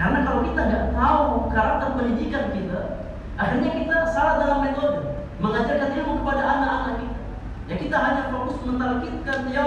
Karena kalau kita nggak tahu karakter pendidikan kita, akhirnya kita salah dalam metode mengajarkan ilmu kepada anak-anak kita. Ya kita hanya fokus mentalkitkan dia. Ya